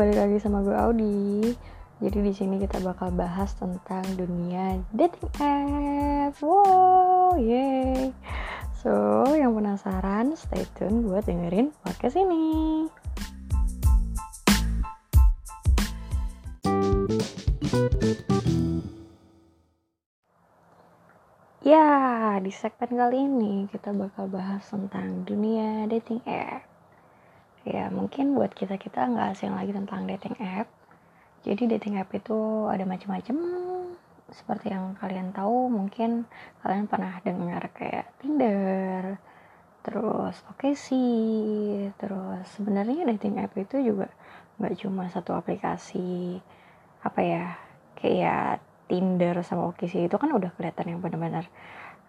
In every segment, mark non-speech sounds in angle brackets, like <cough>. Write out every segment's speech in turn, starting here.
balik lagi sama gue Audi. Jadi di sini kita bakal bahas tentang dunia dating app. Wow, yay. So, yang penasaran, stay tune buat dengerin podcast ini. Ya, di segmen kali ini kita bakal bahas tentang dunia dating app. Ya, mungkin buat kita-kita nggak asing lagi tentang dating app. Jadi dating app itu ada macam-macam. Seperti yang kalian tahu, mungkin kalian pernah dengar kayak Tinder, terus oke sih, terus sebenarnya dating app itu juga nggak cuma satu aplikasi apa ya kayak Tinder sama Oke itu kan udah kelihatan yang benar-benar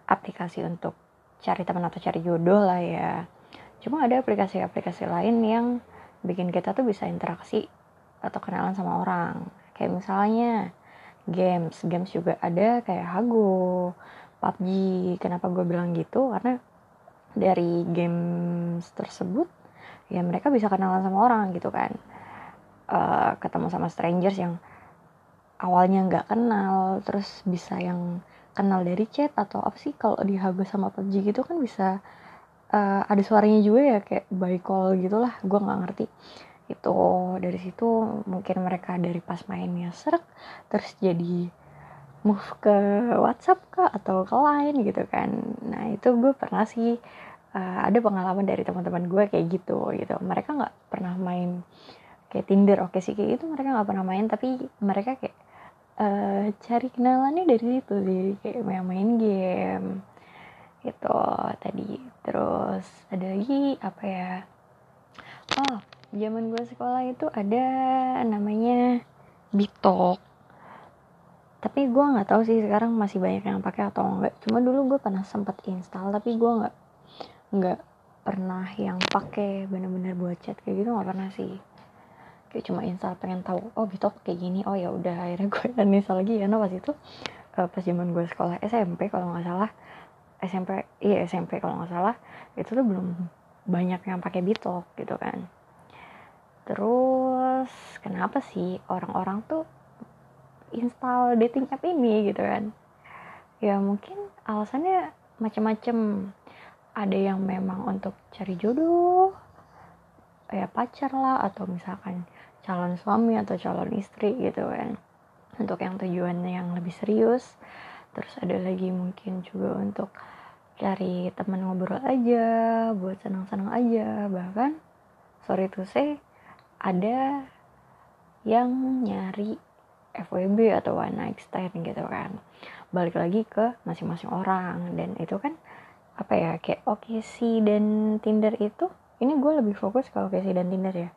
aplikasi untuk cari teman atau cari jodoh lah ya. Cuma ada aplikasi-aplikasi lain yang bikin kita tuh bisa interaksi atau kenalan sama orang. Kayak misalnya games, games juga ada kayak Hago, PUBG. Kenapa gue bilang gitu? Karena dari games tersebut ya mereka bisa kenalan sama orang gitu kan. Uh, ketemu sama strangers yang awalnya nggak kenal terus bisa yang kenal dari chat atau apa sih kalau di Hago sama PUBG gitu kan bisa uh, ada suaranya juga ya kayak by call gitulah gue nggak ngerti. Itu dari situ mungkin mereka dari pas mainnya serak terus jadi move ke WhatsApp kah atau ke lain gitu kan. Nah itu gue pernah sih uh, ada pengalaman dari teman-teman gue kayak gitu gitu. Mereka nggak pernah main kayak Tinder oke sih kayak itu mereka nggak pernah main tapi mereka kayak uh, cari kenalannya dari situ sih kayak main, main game gitu tadi. Terus ada lagi apa ya? Oh zaman gue sekolah itu ada namanya Bitok tapi gue nggak tahu sih sekarang masih banyak yang pakai atau enggak cuma dulu gue pernah sempat install tapi gue nggak nggak pernah yang pakai. Bener-bener buat chat kayak gitu nggak pernah sih. Kayak cuma install pengen tahu oh Bitok kayak gini. Oh ya udah akhirnya gue <laughs> install lagi. Ya nah pas itu uh, pas zaman gue sekolah SMP kalau nggak salah SMP iya SMP kalau nggak salah itu tuh belum banyak yang pakai Bitok gitu kan. Terus kenapa sih orang-orang tuh install dating app ini gitu kan? Ya mungkin alasannya macam-macam ada yang memang untuk cari jodoh ya pacar lah atau misalkan calon suami atau calon istri gitu kan. Untuk yang tujuannya yang lebih serius. Terus ada lagi mungkin juga untuk cari teman ngobrol aja buat senang-senang aja. Bahkan sorry to say ada yang nyari FWB atau one night stand gitu kan. Balik lagi ke masing-masing orang. Dan itu kan apa ya kayak sih dan Tinder itu ini gue lebih fokus kalau Casey dan Tinder ya.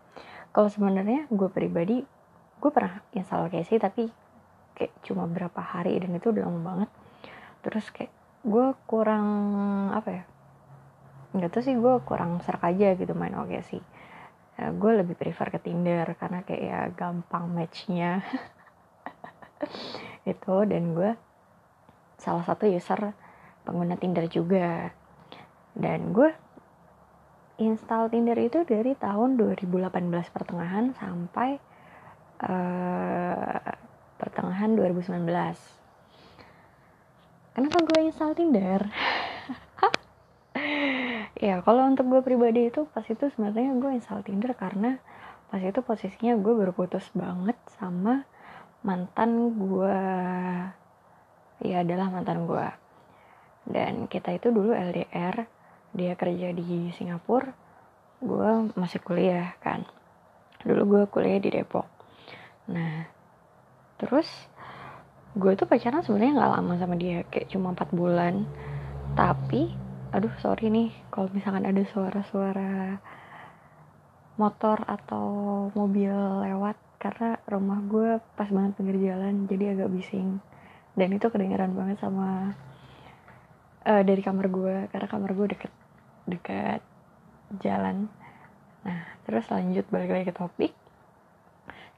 Kalau sebenarnya gue pribadi gue pernah install Casey tapi kayak cuma berapa hari dan itu udah lama banget. Terus kayak gue kurang apa ya nggak tahu sih gue kurang serak aja gitu main oke sih. Ya, gue lebih prefer ke Tinder karena kayak ya gampang matchnya. <laughs> Itu dan gue salah satu user pengguna Tinder juga. Dan gue install Tinder itu dari tahun 2018 pertengahan sampai uh, pertengahan 2019. Kenapa gue install Tinder? <laughs> ya kalau untuk gue pribadi itu pas itu sebenarnya gue install Tinder karena pas itu posisinya gue berputus banget sama mantan gue. Ya adalah mantan gue. Dan kita itu dulu LDR dia kerja di Singapura gue masih kuliah kan. Dulu gue kuliah di Depok. Nah terus gue tuh pacaran sebenarnya nggak lama sama dia kayak cuma empat bulan. Tapi aduh sorry nih kalau misalkan ada suara-suara motor atau mobil lewat karena rumah gue pas banget pinggir jalan jadi agak bising. Dan itu kedengeran banget sama uh, dari kamar gue karena kamar gue deket dekat jalan. Nah terus lanjut balik lagi ke topik.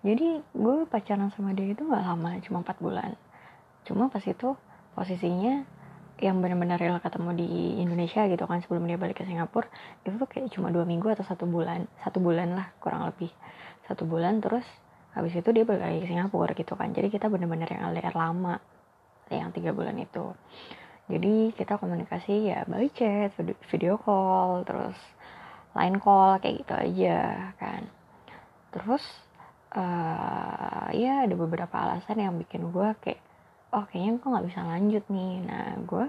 Jadi gue pacaran sama dia itu gak lama cuma 4 bulan cuma pas itu posisinya yang benar-benar real ketemu di Indonesia gitu kan sebelum dia balik ke Singapura itu tuh kayak cuma dua minggu atau satu bulan satu bulan lah kurang lebih. Satu bulan terus habis itu dia balik lagi ke Singapura gitu kan. Jadi kita bener-bener yang LDR lama yang tiga bulan itu. Jadi kita komunikasi ya by chat video call terus line call kayak gitu aja kan. Terus uh, ya ada beberapa alasan yang bikin gue kayak oh kayaknya gue nggak bisa lanjut nih. Nah gue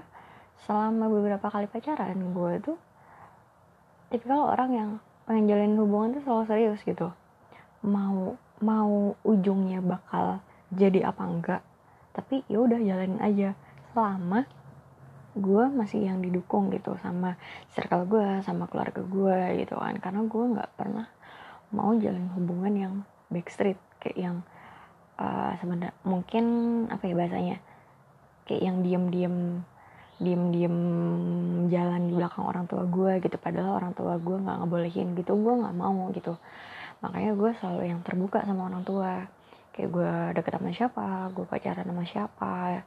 selama beberapa kali pacaran gue tuh tipikal orang yang pengen jalin hubungan tuh selalu serius gitu. Mau mau ujungnya bakal jadi apa enggak tapi ya udah jalanin aja. Selama gue masih yang didukung gitu sama circle gue sama keluarga gue gitu kan. Karena gue nggak pernah mau jalin hubungan yang backstreet kayak yang uh, sebenarnya mungkin apa ya bahasanya kayak yang diem-diem diem-diem jalan di belakang orang tua gue gitu padahal orang tua gue nggak ngebolehin gitu gue nggak mau gitu. Makanya gue selalu yang terbuka sama orang tua. Kayak gue deket sama siapa gue pacaran sama siapa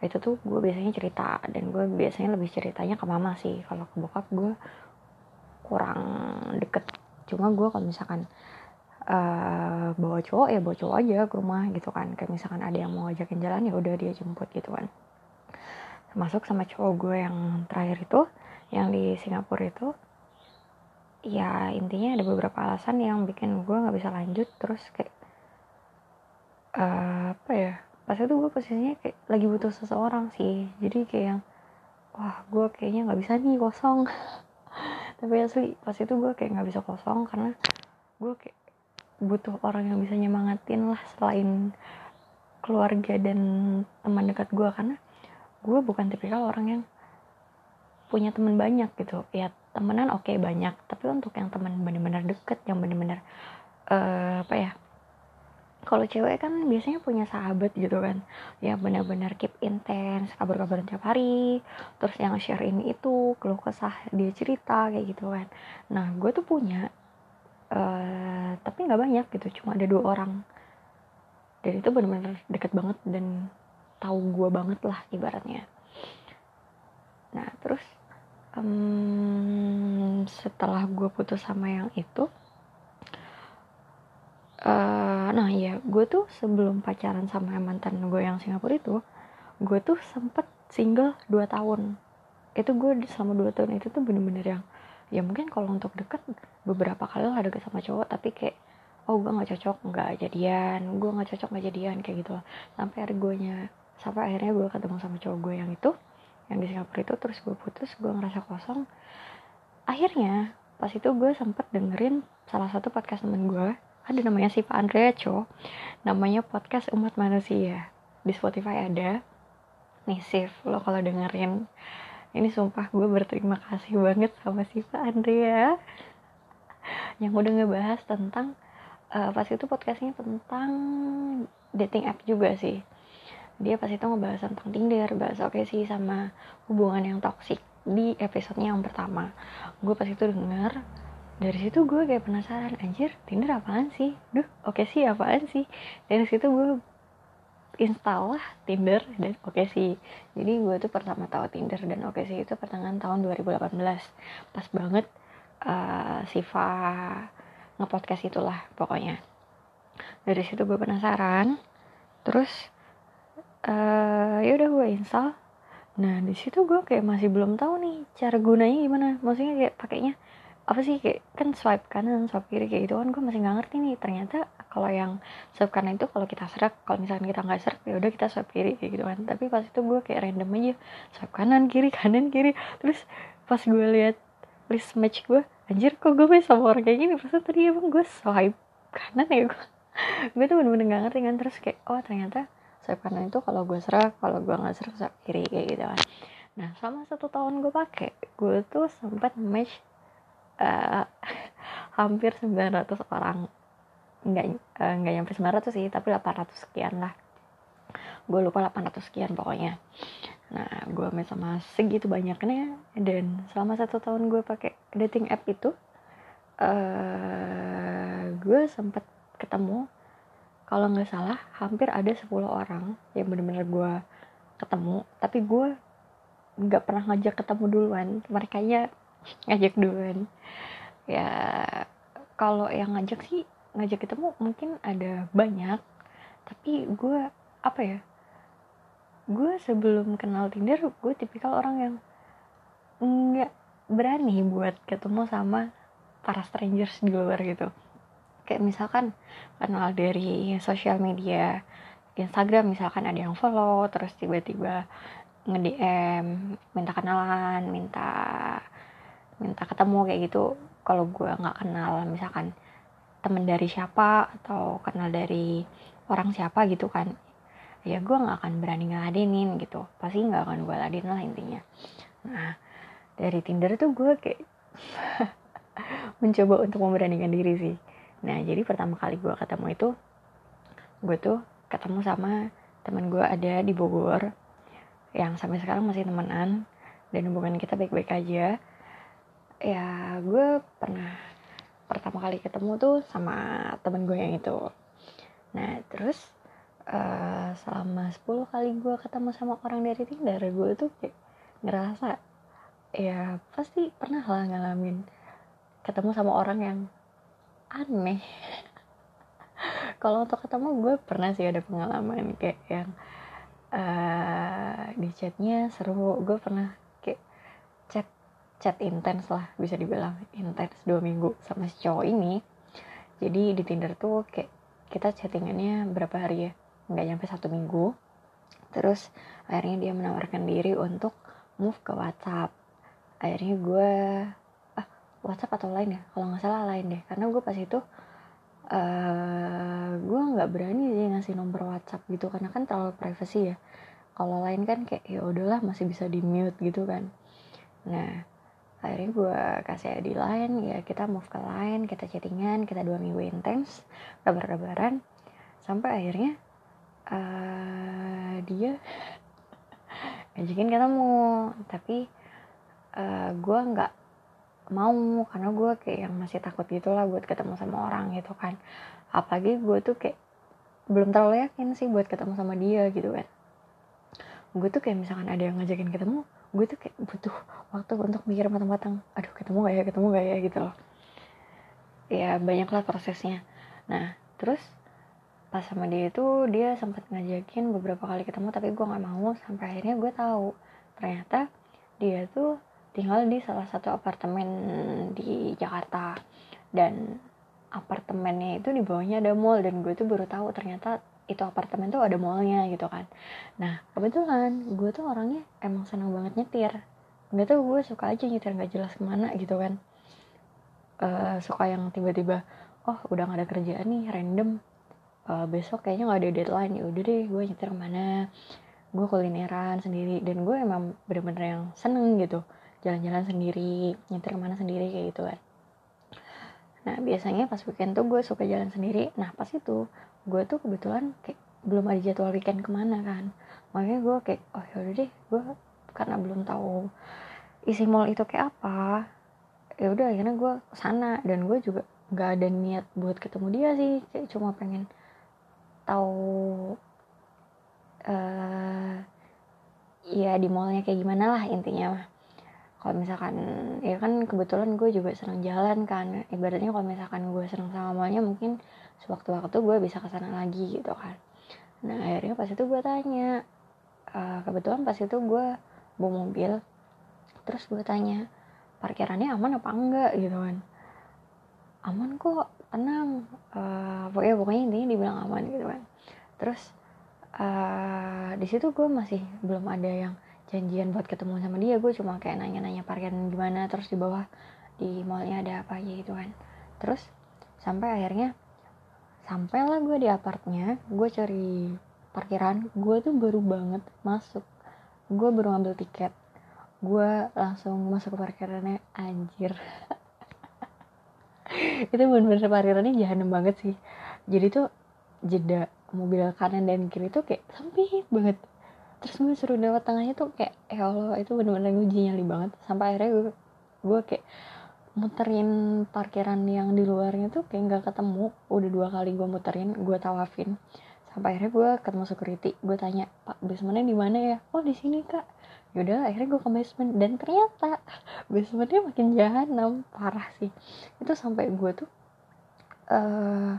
itu tuh gue biasanya cerita dan gue biasanya lebih ceritanya ke mama sih. Kalau ke bokap gue kurang deket. Cuma gue kalau misalkan uh, bawa cowok ya bawa cowok aja ke rumah gitu kan. Kayak misalkan ada yang mau ngajakin jalan ya udah dia jemput gitu kan. Masuk sama cowok gue yang terakhir itu yang di Singapura itu ya intinya ada beberapa alasan yang bikin gue nggak bisa lanjut. Terus kayak uh, apa ya pas itu gue posisinya kayak lagi butuh seseorang sih. Jadi kayak yang wah gue kayaknya nggak bisa nih kosong. <laughs> Tapi asli pas itu gue kayak nggak bisa kosong karena gue kayak butuh orang yang bisa nyemangatin lah selain keluarga dan teman dekat gue karena gue bukan tipikal orang yang punya teman banyak gitu. Ya temenan oke okay, banyak. Tapi untuk yang teman bener-bener deket yang bener-bener uh, apa ya kalau cewek kan biasanya punya sahabat gitu kan. Ya benar-benar keep intense kabar-kabaran tiap hari. Terus yang share ini itu keluh kesah dia cerita kayak gitu kan. Nah gue tuh punya uh, tapi nggak banyak gitu cuma ada dua orang. Dan itu benar-benar deket banget dan tahu gue banget lah ibaratnya. Nah terus um, setelah gue putus sama yang itu uh, nah ya gue tuh sebelum pacaran sama mantan gue yang Singapura itu gue tuh sempet single 2 tahun. Itu gue selama 2 tahun itu tuh bener-bener yang ya mungkin kalau untuk deket beberapa kali lah deket sama cowok tapi kayak oh gue nggak cocok nggak jadian gue nggak cocok nggak jadian kayak gitu lah sampai akhirnya gue nya sampai akhirnya gue ketemu sama cowok gue yang itu yang di Singapura itu terus gue putus gue ngerasa kosong. Akhirnya pas itu gue sempet dengerin salah satu podcast temen gue ada namanya Siva Andrea Cho namanya podcast umat manusia. Di Spotify ada. Nih Sif lo kalau dengerin ini sumpah gue berterima kasih banget sama Siva Andrea. Yang udah ngebahas tentang uh, pas itu podcastnya tentang dating app juga sih. Dia pas itu ngebahas tentang Tinder bahas oke okay sih sama hubungan yang toksik di episodenya yang pertama. Gue pas itu denger dari situ gue kayak penasaran anjir Tinder apaan sih? Duh oke okay sih apaan sih? Dari situ gue install lah Tinder dan oke sih jadi gue tuh pertama tahu Tinder dan oke sih itu pertengahan tahun 2018 pas banget uh, Siva ngepodcast itulah pokoknya. Dari situ gue penasaran terus uh, ya udah gue install. Nah di situ gue kayak masih belum tahu nih cara gunanya gimana. Maksudnya kayak pakainya apa sih kayak kan swipe kanan swipe kiri kayak gitu kan gue masih nggak ngerti nih. Ternyata kalau yang swipe kanan itu kalau kita serak kalau misalnya kita nggak serak ya udah kita swipe kiri kayak gitu kan. Tapi pas itu gue kayak random aja swipe kanan kiri kanan kiri. Terus pas gue lihat list match gue anjir kok gue bisa sama orang kayak gini? Pas tadi emang gue swipe kanan ya gue <laughs> gue tuh bener-bener gak ngerti kan. Terus kayak oh ternyata swipe kanan itu kalau gue serak kalau gue nggak serak swipe kiri kayak gitu kan. Nah selama satu tahun gue pakai gue tuh sempat match uh, <laughs> hampir 900 orang nggak uh, nggak nyampe 900 sih tapi 800 sekian lah. Gue lupa 800 sekian pokoknya. Nah gue main sama segitu banyaknya dan selama satu tahun gue pakai dating app itu uh, gue sempet ketemu kalau nggak salah hampir ada 10 orang yang bener-bener gue ketemu tapi gue nggak pernah ngajak ketemu duluan. Mereka nya ngajak duluan. Ya kalau yang ngajak sih ngajak ketemu mungkin ada banyak tapi gue apa ya gue sebelum kenal Tinder gue tipikal orang yang nggak berani buat ketemu sama para strangers di luar gitu. Kayak misalkan kenal dari sosial media Instagram misalkan ada yang follow terus tiba-tiba nge-DM minta kenalan minta minta ketemu kayak gitu. Kalau gue nggak kenal misalkan temen dari siapa atau kenal dari orang siapa gitu kan. Ya gue nggak akan berani ngeladenin gitu. Pasti nggak akan gue ladenin lah intinya. Nah dari Tinder tuh gue kayak <laughs> mencoba untuk memberanikan diri sih. Nah jadi pertama kali gue ketemu itu gue tuh ketemu sama teman gue ada di Bogor yang sampai sekarang masih temenan dan hubungan kita baik-baik aja. Ya gue pernah pertama kali ketemu tuh sama temen gue yang itu. Nah terus uh, selama 10 kali gue ketemu sama orang dari Tinder gue tuh kayak ngerasa ya pasti pernah lah ngalamin ketemu sama orang yang aneh. <laughs> Kalau untuk ketemu gue pernah sih ada pengalaman kayak yang uh, di chatnya seru. Gue pernah kayak chat chat intens lah bisa dibilang intens dua minggu sama si cowok ini. Jadi di Tinder tuh kayak kita chattingannya berapa hari ya? Nggak nyampe satu minggu. Terus akhirnya dia menawarkan diri untuk move ke WhatsApp. Akhirnya gue ah WhatsApp atau lain ya? Kalau nggak salah lain deh. Karena gue pas itu uh, gue nggak berani sih ngasih nomor WhatsApp gitu. Karena kan terlalu privacy ya. Kalau lain kan kayak ya udahlah masih bisa di mute gitu kan. Nah akhirnya gue kasih di lain ya kita move ke lain kita chattingan kita dua minggu intens kabar-kabaran. Sampai akhirnya uh, dia <laughs> ngajakin ketemu. Tapi uh, gue nggak mau karena gue kayak yang masih takut gitulah buat ketemu sama orang gitu kan. Apalagi gue tuh kayak belum terlalu yakin sih buat ketemu sama dia gitu kan. Gue tuh kayak misalkan ada yang ngajakin ketemu gue tuh kayak butuh waktu untuk mikir matang-matang aduh ketemu gak ya ketemu gak ya gitu loh. Ya banyak lah prosesnya. Nah terus pas sama dia itu dia sempat ngajakin beberapa kali ketemu tapi gue nggak mau sampai akhirnya gue tahu. Ternyata dia tuh tinggal di salah satu apartemen di Jakarta dan apartemennya itu di bawahnya ada mall dan gue tuh baru tahu ternyata itu apartemen tuh ada mallnya gitu kan. Nah kebetulan gue tuh orangnya emang senang banget nyetir. Nggak tau gue suka aja nyetir nggak jelas ke mana gitu kan. Uh, suka yang tiba-tiba oh udah gak ada kerjaan nih random. Uh, besok kayaknya nggak ada deadline. Ya udah deh gue nyetir ke mana? Gue kulineran sendiri. Dan gue emang bener-bener yang seneng gitu. Jalan-jalan sendiri nyetir ke mana sendiri kayak gitu kan. Nah biasanya pas weekend tuh gue suka jalan sendiri. Nah pas itu gue tuh kebetulan kayak belum ada jadwal weekend ke mana kan. Makanya gue kayak oh yaudah deh gue karena belum tahu isi mall itu kayak apa ya udah akhirnya gue sana. Dan gue juga nggak ada niat buat ketemu dia sih kayak cuma pengen tahu uh, ya di mallnya kayak gimana lah intinya. Mah kalau misalkan ya kan kebetulan gue juga senang jalan kan. Ibaratnya kalau misalkan gue senang sama mallnya mungkin sewaktu-waktu gue bisa ke sana lagi gitu kan. Nah akhirnya pas itu gue tanya uh, kebetulan pas itu gue bawa mobil. Terus gue tanya parkirannya aman apa enggak? Gitu kan. Aman kok tenang. Uh, pokoknya pokoknya intinya dibilang aman gitu kan. Terus uh, di situ gue masih belum ada yang janjian buat ketemu sama dia. Gue cuma kayak nanya-nanya parkiran gimana terus di bawah di mallnya ada apa aja gitu kan. Terus sampai akhirnya sampailah gue di apartnya gue cari parkiran gue tuh baru banget masuk. Gue baru ngambil tiket. Gue langsung masuk ke parkirannya anjir. <laughs> Itu bener-bener parkirannya jahanam banget sih. Jadi tuh jeda mobil kanan dan kiri tuh kayak sempit banget. Terus gue suruh lewat tengahnya tuh kayak ya Allah itu bener-bener nguji nyali banget. Sampai akhirnya gue gue kayak muterin parkiran yang di luarnya tuh kayak nggak ketemu. Udah dua kali gue muterin gue tawafin. Sampai akhirnya gue ketemu security. Gue tanya pak basementnya di mana ya? Oh di sini kak. Yaudah akhirnya gue ke basement. Dan ternyata <laughs> basementnya makin jahanam. Parah sih. Itu sampai gue tuh uh,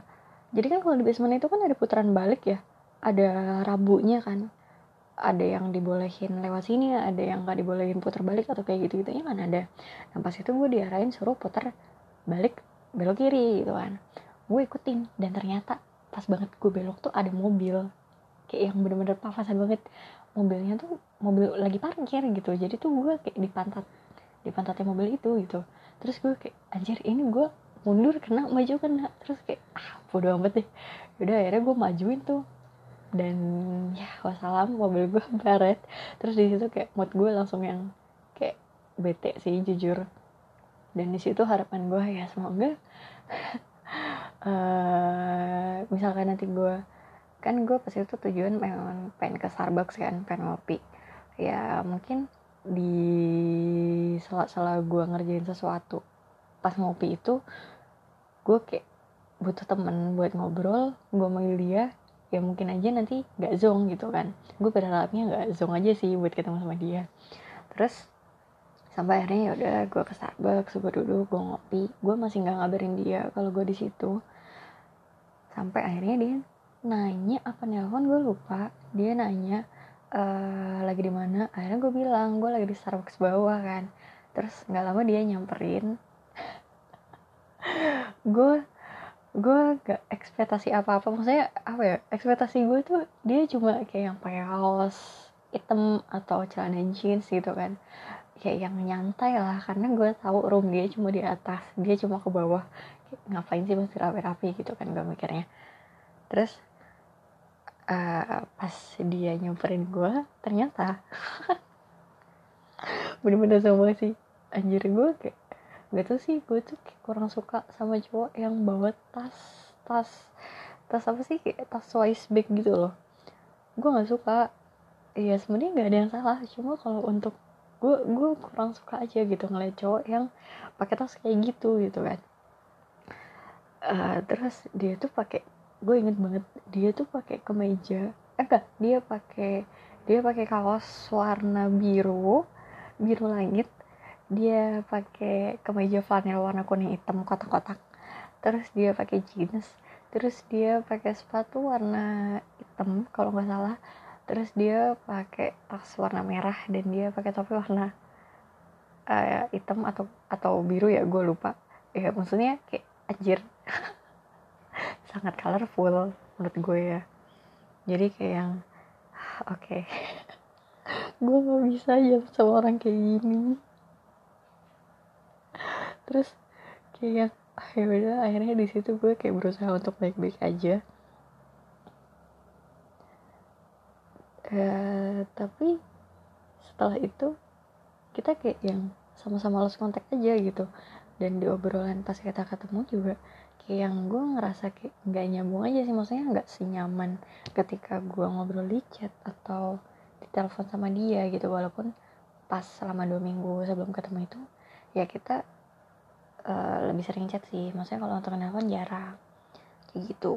jadi kan kalau di basement itu kan ada putaran balik ya. Ada rambunya kan ada yang dibolehin lewat sini ada yang gak dibolehin putar balik atau kayak gitu gitu ya kan ada. Nah pas itu gue diarahin suruh putar balik belok kiri gitu kan. Gue ikutin dan ternyata pas banget gue belok tuh ada mobil. Kayak yang bener-bener papasan banget. Mobilnya tuh mobil lagi parkir gitu. Jadi tuh gue kayak di pantatnya mobil itu gitu. Terus gue kayak anjir ini gue mundur kena maju kena. Terus kayak ah bodo amat deh. Udah akhirnya gue majuin tuh dan ya wassalam mobil gue <laughs> baret. Terus di situ kayak mood gue langsung yang kayak bete sih jujur. Dan di situ harapan gue ya semoga uh, <laughs> misalkan nanti gue kan gue pas itu tujuan memang pengen ke Starbucks kan pengen ngopi. Ya mungkin di sela-sela gue ngerjain sesuatu pas ngopi itu gue kayak butuh temen buat ngobrol gue manggil dia ya mungkin aja nanti gak zong gitu kan. Gue berharapnya gak zong aja sih buat ketemu sama dia. Terus sampai akhirnya ya udah gue ke Starbucks gue duduk gue ngopi. Gue masih nggak ngabarin dia kalau gue di situ. Sampai akhirnya dia nanya apa nelpon gue lupa. Dia nanya e, lagi di mana? Akhirnya gue bilang gue lagi di Starbucks bawah kan. Terus nggak lama dia nyamperin. <laughs> Gue gue gak ekspektasi apa-apa. Maksudnya apa ya ekspektasi gue tuh dia cuma kayak yang pakai kaos hitam atau celana jeans gitu kan. Kayak yang nyantai lah karena gue tahu room dia cuma di atas dia cuma ke bawah. Ngapain sih masih rapi-rapi gitu kan gue mikirnya. Terus uh, pas dia nyamperin gue ternyata <laughs> bener-bener sama sih. Anjir gue kayak gak tau sih gue tuh kurang suka sama cowok yang bawa tas tas tas apa sih kayak tas wise bag gitu loh. Gue nggak suka. Iya sebenarnya nggak ada yang salah. Cuma kalau untuk gue gue kurang suka aja gitu ngeliat cowok yang pakai tas kayak gitu gitu kan. Uh, terus dia tuh pakai gue inget banget dia tuh pakai kemeja eh enggak dia pakai dia pakai kaos warna biru biru langit dia pakai kemeja flanel warna kuning hitam kotak-kotak. Terus dia pakai jeans. Terus dia pakai sepatu warna hitam kalau nggak salah. Terus dia pakai tas warna merah dan dia pakai topi warna uh, hitam atau atau biru ya gue lupa. Ya maksudnya kayak anjir. <laughs> Sangat colorful menurut gue ya. Jadi kayak yang oke. <laughs> Okay. gue nggak bisa ya sama orang kayak gini terus kayak ah, ya udah akhirnya di situ gue kayak berusaha untuk baik-baik aja. Uh, tapi setelah itu kita kayak yang sama-sama lost kontak aja gitu. Dan di obrolan pas kita ketemu juga kayak yang gue ngerasa kayak nggak nyambung aja sih. Maksudnya nggak senyaman ketika gue ngobrol di chat atau di telepon sama dia gitu. Walaupun pas selama dua minggu sebelum ketemu itu ya kita uh, lebih sering chat sih. Maksudnya kalau untuk telepon jarang. Kayak gitu.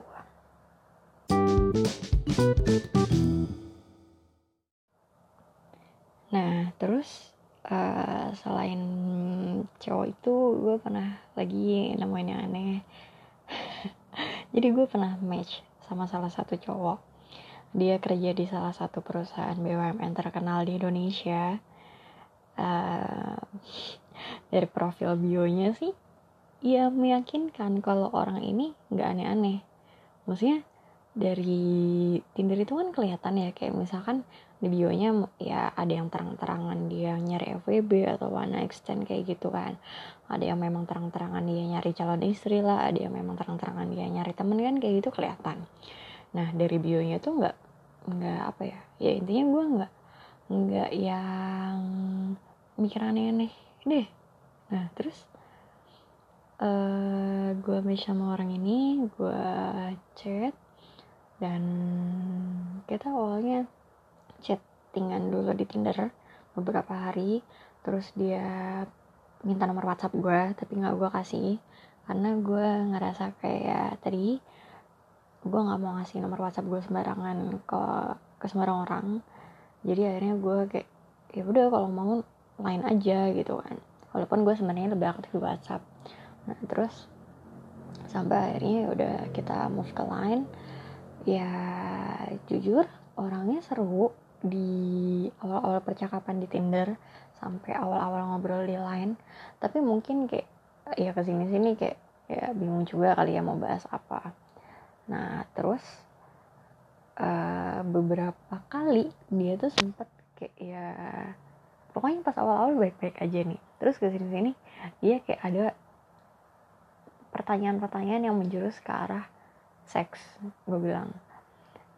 Nah terus uh, selain cowok itu gue pernah lagi nemuin yang aneh. <laughs> Jadi gue pernah match sama salah satu cowok. Dia kerja di salah satu perusahaan BUMN terkenal di Indonesia. Uh, dari profil bionya sih ya meyakinkan kalau orang ini nggak aneh-aneh. Maksudnya dari Tinder itu kan kelihatan ya kayak misalkan di bionya ya ada yang terang-terangan dia nyari FWB atau one extend kayak gitu kan. Ada yang memang terang-terangan dia nyari calon istri lah ada yang memang terang-terangan dia nyari temen kan kayak gitu kelihatan. Nah dari bionya tuh nggak nggak apa ya ya intinya gue nggak nggak yang mikir aneh-aneh deh nah terus uh, eh, gue match sama orang ini gue chat dan kita awalnya chattingan dulu di Tinder beberapa hari. Terus dia minta nomor WhatsApp gue tapi nggak gue kasih. Karena gue ngerasa kayak tadi gue nggak mau ngasih nomor WhatsApp gue sembarangan ke ke sembarang orang. Jadi akhirnya gue kayak ya udah kalau mau lain aja gitu kan walaupun gue sebenarnya lebih aktif di WhatsApp. Nah terus sampai akhirnya ya udah kita move ke line. Ya jujur orangnya seru di awal-awal percakapan di Tinder sampai awal-awal ngobrol di line. Tapi mungkin kayak ya ke sini sini kayak ya bingung juga kali ya mau bahas apa. Nah terus uh, beberapa kali dia tuh sempet kayak ya pokoknya pas awal-awal baik-baik aja nih terus ke sini sini dia kayak ada pertanyaan-pertanyaan yang menjurus ke arah seks gue bilang.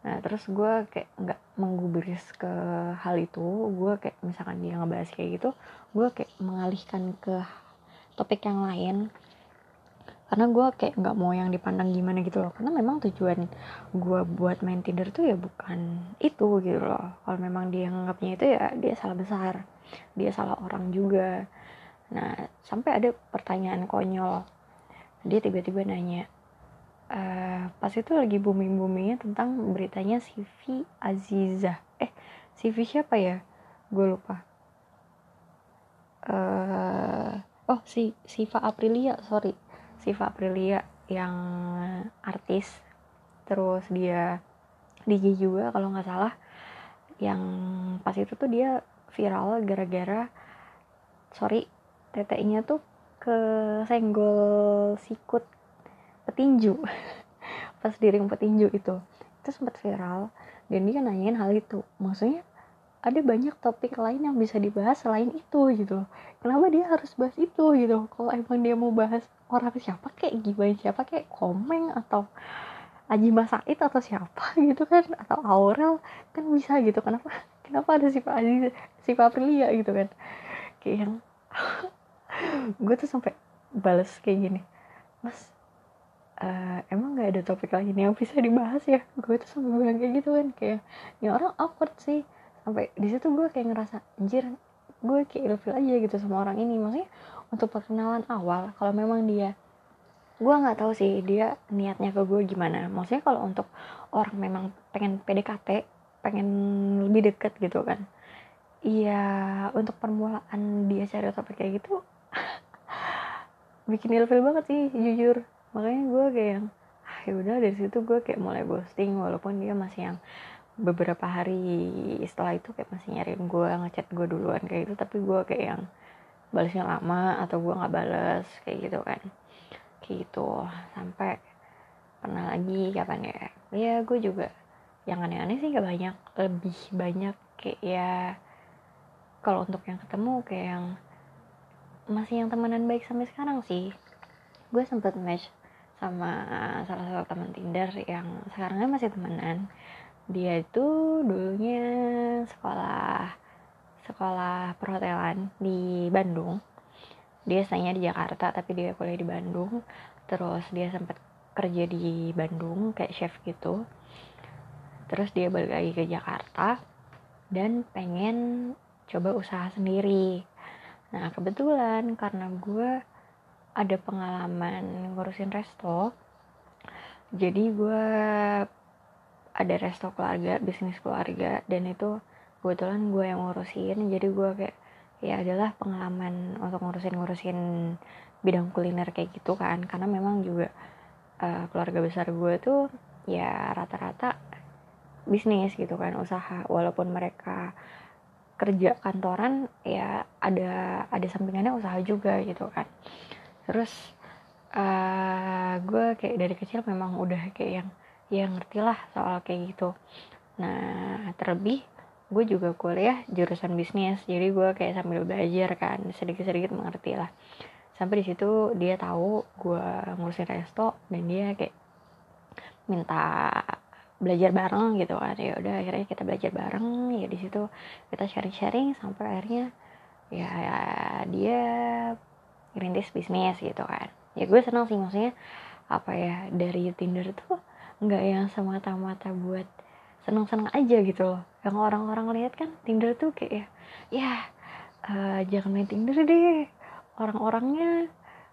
Nah terus gue kayak nggak menggubris ke hal itu. Gue kayak misalkan dia ngebahas kayak gitu gue kayak mengalihkan ke topik yang lain. Karena gue kayak nggak mau yang dipandang gimana gitu loh. Karena memang tujuan gue buat main Tinder tuh ya bukan itu gitu loh. Kalau memang dia nganggapnya itu ya dia salah besar. Dia salah orang juga nah sampai ada pertanyaan konyol. Dia tiba-tiba nanya uh, pas itu lagi booming boomingnya tentang beritanya Sivi Aziza. Eh Sivi siapa ya? Gue lupa. Uh, oh si Siva Aprilia sorry. Siva Aprilia yang artis. Terus dia DJ juga kalau nggak salah. Yang pas itu tuh dia viral gara-gara sorry teteknya tuh ke senggol sikut petinju. <laughs> Pas di ring petinju itu. Itu sempat viral. Dan dia nanyain hal itu. Maksudnya ada banyak topik lain yang bisa dibahas selain itu gitu. Kenapa dia harus bahas itu gitu? Kalau emang dia mau bahas orang siapa kayak gimana? Siapa kayak komeng atau Aji Masaid atau siapa <laughs> gitu kan? Atau Aurel kan bisa gitu. Kenapa kenapa ada si Pak Aziz si Pak Aprilia gitu kan? Kayak yang <laughs> gue tuh sampai balas kayak gini mas uh, emang nggak ada topik lain yang bisa dibahas ya? Gue tuh sampai bilang kayak gitu kan kayak ya orang awkward sih. Sampai di situ gue kayak ngerasa anjir gue kayak ilfil aja gitu sama orang ini. Maksudnya untuk perkenalan awal kalau memang dia gue nggak tahu sih dia niatnya ke gue gimana. Maksudnya kalau untuk orang memang pengen PDKT pengen lebih deket gitu kan iya untuk permulaan dia cari topik kayak gitu bikin ilfil banget sih jujur. Makanya gue kayak yang ah ya udah dari situ gue kayak mulai ghosting walaupun dia masih yang beberapa hari setelah itu kayak masih nyariin gue ngechat gue duluan kayak gitu. Tapi gue kayak yang balasnya lama atau gue nggak balas kayak gitu kan. Kayak gitu. Sampai pernah lagi kapan ya? Ya gue juga yang aneh-aneh sih gak banyak. Lebih banyak kayak ya kalau untuk yang ketemu kayak yang masih yang temenan baik sampai sekarang sih. Gue sempet match sama salah satu teman Tinder yang sekarangnya masih temenan. Dia itu dulunya sekolah sekolah perhotelan di Bandung. Dia staynya di Jakarta tapi dia kuliah di Bandung. Terus dia sempat kerja di Bandung kayak chef gitu. Terus dia balik lagi ke Jakarta dan pengen coba usaha sendiri nah kebetulan karena gue ada pengalaman ngurusin resto jadi gue ada resto keluarga bisnis keluarga dan itu kebetulan gue yang ngurusin jadi gue kayak ya adalah pengalaman untuk ngurusin ngurusin bidang kuliner kayak gitu kan. Karena memang juga uh, keluarga besar gue tuh ya rata-rata bisnis gitu kan usaha walaupun mereka kerja kantoran ya ada ada sampingannya usaha juga gitu kan. Terus uh, gue kayak dari kecil memang udah kayak yang ya ngerti lah soal kayak gitu. Nah terlebih gue juga kuliah jurusan bisnis jadi gue kayak sambil belajar kan sedikit-sedikit mengerti lah. Sampai di situ dia tahu gue ngurusin resto dan dia kayak minta belajar bareng gitu kan. Ya udah akhirnya kita belajar bareng. Ya di situ kita sharing-sharing sampai akhirnya ya, ya dia ngerintis bisnis gitu kan. Ya gue senang sih maksudnya apa ya dari Tinder tuh nggak yang semata-mata buat senang-senang aja gitu loh. Yang orang-orang lihat kan Tinder tuh kayak ya ya uh, jangan main Tinder deh. Orang-orangnya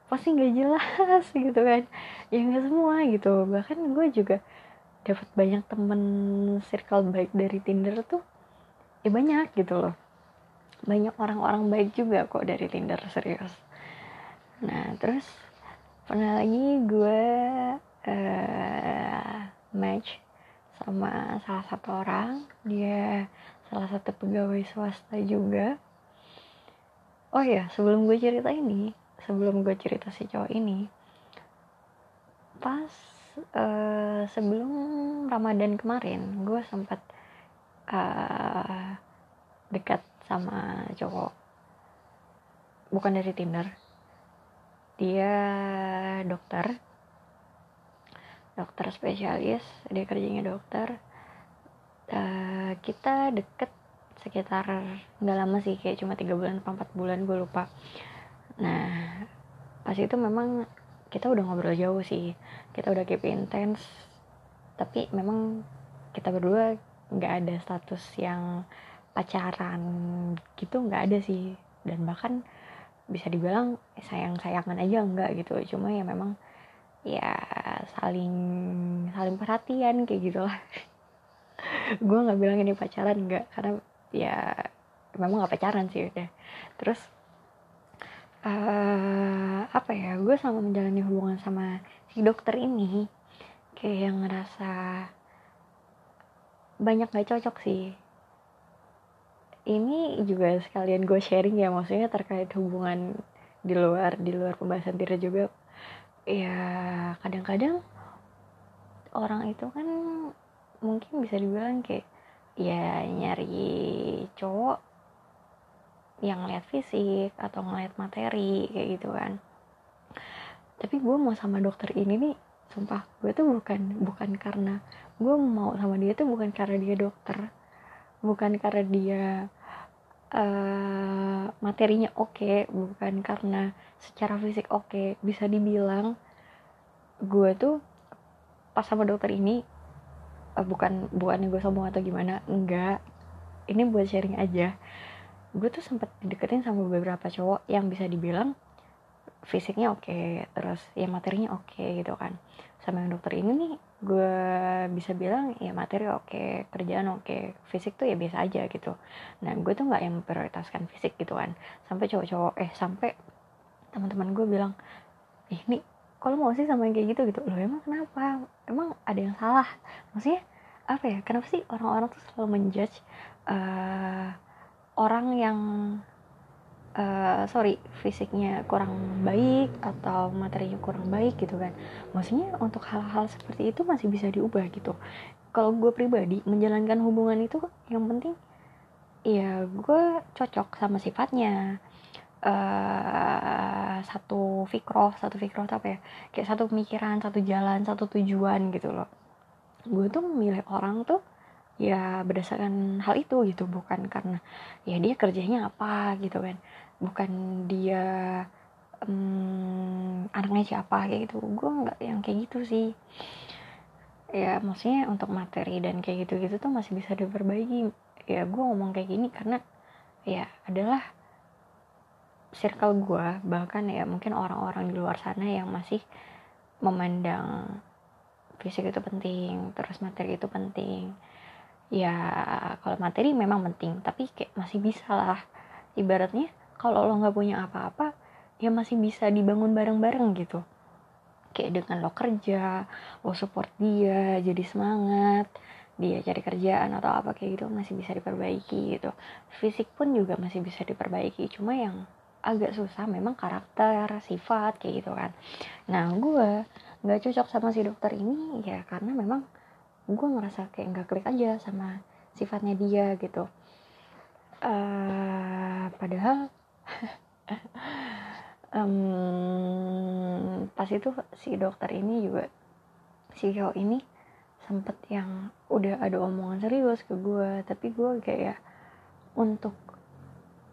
pasti nggak jelas <laughs> gitu kan. Ya nggak semua gitu. Bahkan gue juga dapat banyak temen circle baik dari Tinder tuh ya banyak gitu loh. Banyak orang-orang baik juga kok dari Tinder serius. Nah terus pernah lagi gue uh, match sama salah satu orang. Dia salah satu pegawai swasta juga. Oh ya sebelum gue cerita ini sebelum gue cerita si cowok ini pas uh, sebelum ramadan kemarin gue sempat uh, dekat sama cowok. Bukan dari tinder. Dia dokter. Dokter spesialis. Dia kerjanya dokter. Uh, kita deket sekitar nggak lama sih kayak cuma tiga bulan atau empat bulan gue lupa. Nah pas itu memang kita udah ngobrol jauh sih. Kita udah keep intense. Tapi memang kita berdua nggak ada status yang pacaran gitu nggak ada sih. Dan bahkan bisa dibilang sayang sayangan aja enggak gitu. Cuma ya memang ya saling saling perhatian kayak gitulah. <laughs> Gue nggak bilang ini pacaran enggak karena ya memang nggak pacaran sih udah. Terus uh, apa ya gue sama menjalani hubungan sama si dokter ini kayak yang ngerasa banyak gak cocok sih. Ini juga sekalian gue sharing ya maksudnya terkait hubungan di luar di luar pembahasan Tira juga. Ya kadang-kadang orang itu kan mungkin bisa dibilang kayak ya nyari cowok yang ngeliat fisik atau ngeliat materi kayak gitu kan. Tapi gue mau sama dokter ini nih sumpah gue tuh bukan bukan karena gue mau sama dia tuh bukan karena dia dokter bukan karena dia uh, materinya oke okay, bukan karena secara fisik oke. Okay. bisa dibilang gue tuh pas sama dokter ini uh, bukan bukan gue sombong atau gimana enggak. Ini buat sharing aja gue tuh sempet deketin sama beberapa cowok yang bisa dibilang fisiknya oke okay, terus ya materinya oke okay, gitu kan. Sama yang dokter ini nih gue bisa bilang ya materi oke okay, kerjaan oke okay, fisik tuh ya biasa aja gitu. Nah gue tuh nggak yang memprioritaskan fisik gitu kan. Sampai cowok-cowok eh sampai teman-teman gue bilang eh ini kalau mau sih sama yang kayak gitu? Gitu. Loh emang kenapa? Emang ada yang salah? Maksudnya apa ya kenapa sih orang-orang tuh selalu menjudge uh, orang yang uh, sorry fisiknya kurang baik atau materinya kurang baik gitu kan. Maksudnya untuk hal-hal seperti itu masih bisa diubah gitu. Kalau gue pribadi menjalankan hubungan itu yang penting ya gue cocok sama sifatnya. Uh, satu fikroh satu fikroh apa ya? Kayak satu pemikiran satu jalan satu tujuan gitu loh. Gue tuh memilih orang tuh ya berdasarkan hal itu gitu bukan karena ya dia kerjanya apa gitu kan. Bukan dia um, anaknya siapa kayak gitu. Gue nggak yang kayak gitu sih. Ya maksudnya untuk materi dan kayak gitu gitu tuh masih bisa diperbaiki. Ya gue ngomong kayak gini karena ya adalah circle gue bahkan ya mungkin orang-orang di luar sana yang masih memandang fisik itu penting terus materi itu penting ya kalau materi memang penting tapi kayak masih bisa lah. Ibaratnya kalau lo nggak punya apa-apa ya masih bisa dibangun bareng-bareng gitu. Kayak dengan lo kerja lo support dia jadi semangat dia cari kerjaan atau apa kayak gitu masih bisa diperbaiki gitu. Fisik pun juga masih bisa diperbaiki cuma yang agak susah memang karakter sifat kayak gitu kan. Nah gue nggak cocok sama si dokter ini ya karena memang gue ngerasa kayak nggak klik aja sama sifatnya dia gitu. Uh, padahal <laughs> um, pas itu si dokter ini juga si cowok ini sempet yang udah ada omongan serius ke gue tapi gue kayak untuk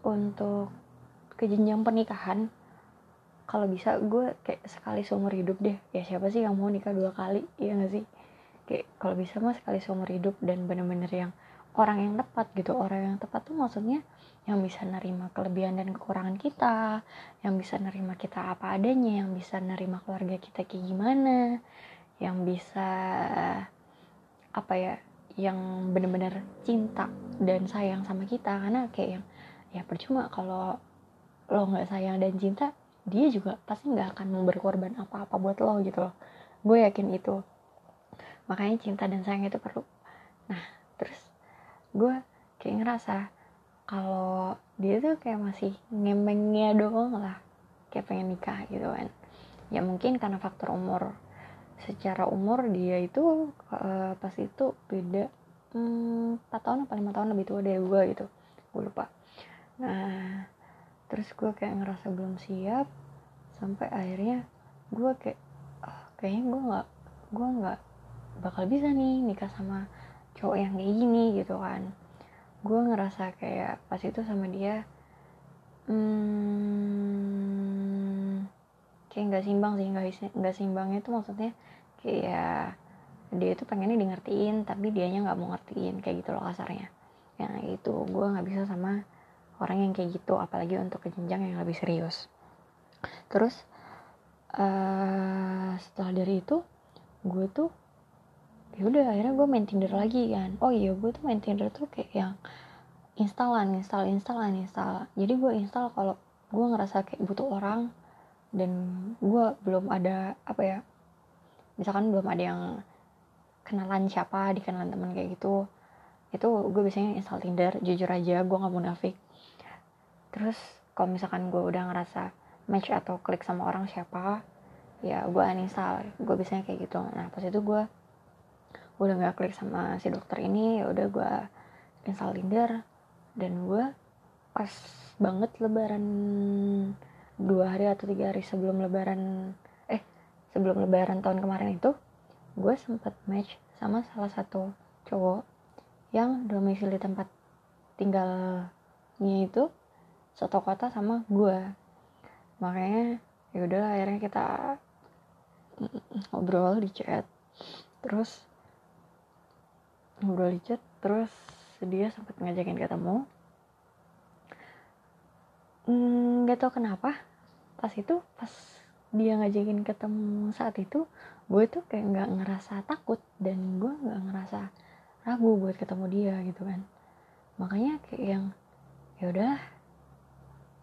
untuk ke jenjang pernikahan kalau bisa gue kayak sekali seumur hidup deh. Ya siapa sih yang mau nikah dua kali? Ya gak sih kayak kalau bisa mah sekali seumur hidup dan bener-bener yang orang yang tepat gitu. Orang yang tepat tuh maksudnya yang bisa nerima kelebihan dan kekurangan kita yang bisa nerima kita apa adanya yang bisa nerima keluarga kita kayak gimana yang bisa apa ya yang bener-bener cinta dan sayang sama kita. Karena kayak yang ya percuma kalau lo nggak sayang dan cinta dia juga pasti nggak akan berkorban apa-apa buat lo gitu loh. Gue yakin itu makanya cinta dan sayang itu perlu. Nah terus gue kayak ngerasa kalau dia tuh kayak masih ngemengnya doang lah. Kayak pengen nikah gitu kan. Ya mungkin karena faktor umur. Secara umur dia itu uh, pas itu beda hmm, 4 tahun atau 5 tahun lebih tua dari gue gitu. Gue lupa. Nah terus gue kayak ngerasa belum siap. Sampai akhirnya gue kayak oh, kayaknya gue nggak gue nggak bakal bisa nih nikah sama cowok yang kayak gini gitu kan. Gue ngerasa kayak pas itu sama dia hmm, kayak nggak simbang sih nggak simbangnya itu maksudnya kayak dia itu pengennya di ngertiin tapi dianya nggak mau ngertiin kayak gitu loh kasarnya. Yang itu gue nggak bisa sama orang yang kayak gitu apalagi untuk kejenjang yang lebih serius. Terus uh, setelah dari itu gue tuh ya udah akhirnya gue main Tinder lagi kan. Oh iya gue tuh main Tinder tuh kayak yang installan install installan install jadi gue install kalau gue ngerasa kayak butuh orang dan gue belum ada apa ya misalkan belum ada yang kenalan siapa dikenalan teman kayak gitu itu gue biasanya install Tinder. Jujur aja gue nggak munafik. Terus kalau misalkan gue udah ngerasa match atau klik sama orang siapa ya gue uninstall. Gue biasanya kayak gitu. Nah pas itu gue udah nggak klik sama si dokter ini ya udah gue install Tinder. Dan gue pas banget lebaran dua hari atau tiga hari sebelum lebaran eh sebelum lebaran tahun kemarin itu gue sempat match sama salah satu cowok yang domisili tempat tinggalnya itu satu kota sama gue makanya ya udah akhirnya kita ngobrol di chat. Terus ngobrol di chat terus dia sempat ngajakin ketemu. Hmm, nggak mm, tau kenapa pas itu pas dia ngajakin ketemu saat itu gue tuh kayak nggak ngerasa takut dan gue nggak ngerasa ragu buat ketemu dia gitu kan. Makanya kayak yang ya udah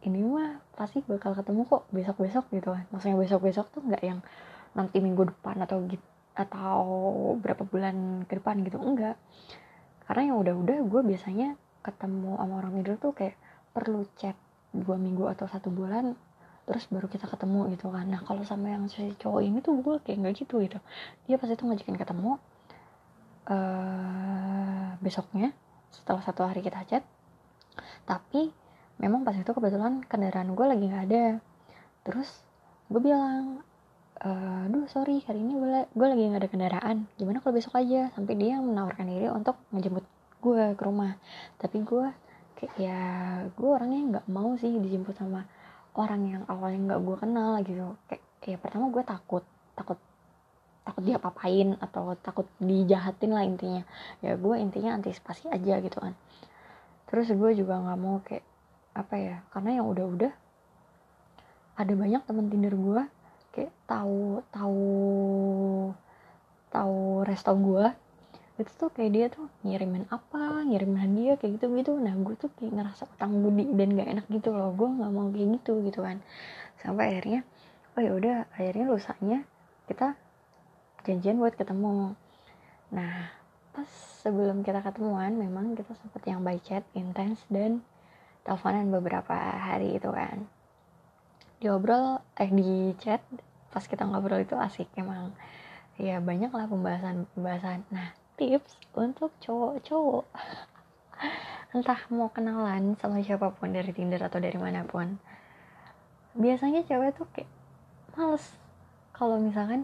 ini mah pasti bakal ketemu kok besok besok gitu kan. Maksudnya besok besok tuh nggak yang nanti minggu depan atau gitu atau berapa bulan ke depan gitu enggak. Karena yang udah-udah gue biasanya ketemu sama orang middle tuh kayak perlu chat dua minggu atau satu bulan terus baru kita ketemu gitu kan. Nah kalau sama yang si cowok ini tuh gue kayak nggak gitu gitu. Dia pasti tuh ngajakin ketemu uh, besoknya setelah satu hari kita chat. Tapi memang pas itu kebetulan kendaraan gue lagi nggak ada. Terus gue bilang uh, duh sorry hari ini gue, gue lagi nggak ada kendaraan. Gimana kalau besok aja? Sampai dia menawarkan diri untuk ngejemput gue ke rumah. Tapi gue kayak ya gue orangnya nggak mau sih dijemput sama orang yang awalnya nggak gue kenal gitu. Kayak ya pertama gue takut takut takut dia papain atau takut dijahatin lah intinya. Ya gue intinya antisipasi aja gitu kan. Terus gue juga nggak mau kayak apa ya karena yang udah-udah ada banyak temen tinder gue kayak tahu tahu tahu resto gue itu tuh kayak dia tuh ngirimin apa ngirimin hadiah kayak gitu gitu nah gue tuh kayak ngerasa utang budi dan gak enak gitu loh. Gue nggak mau kayak gitu gitu kan. Sampai akhirnya oh ya udah akhirnya lusanya kita janjian buat ketemu. Nah pas sebelum kita ketemuan memang kita sempat yang by chat intens dan teleponan beberapa hari itu kan diobrol eh di chat pas kita ngobrol itu asik emang. Ya banyak lah pembahasan pembahasan. Nah tips untuk cowok-cowok. <laughs> Entah mau kenalan sama siapa pun dari Tinder atau dari mana pun. Biasanya cewek tuh kayak males. Kalau misalkan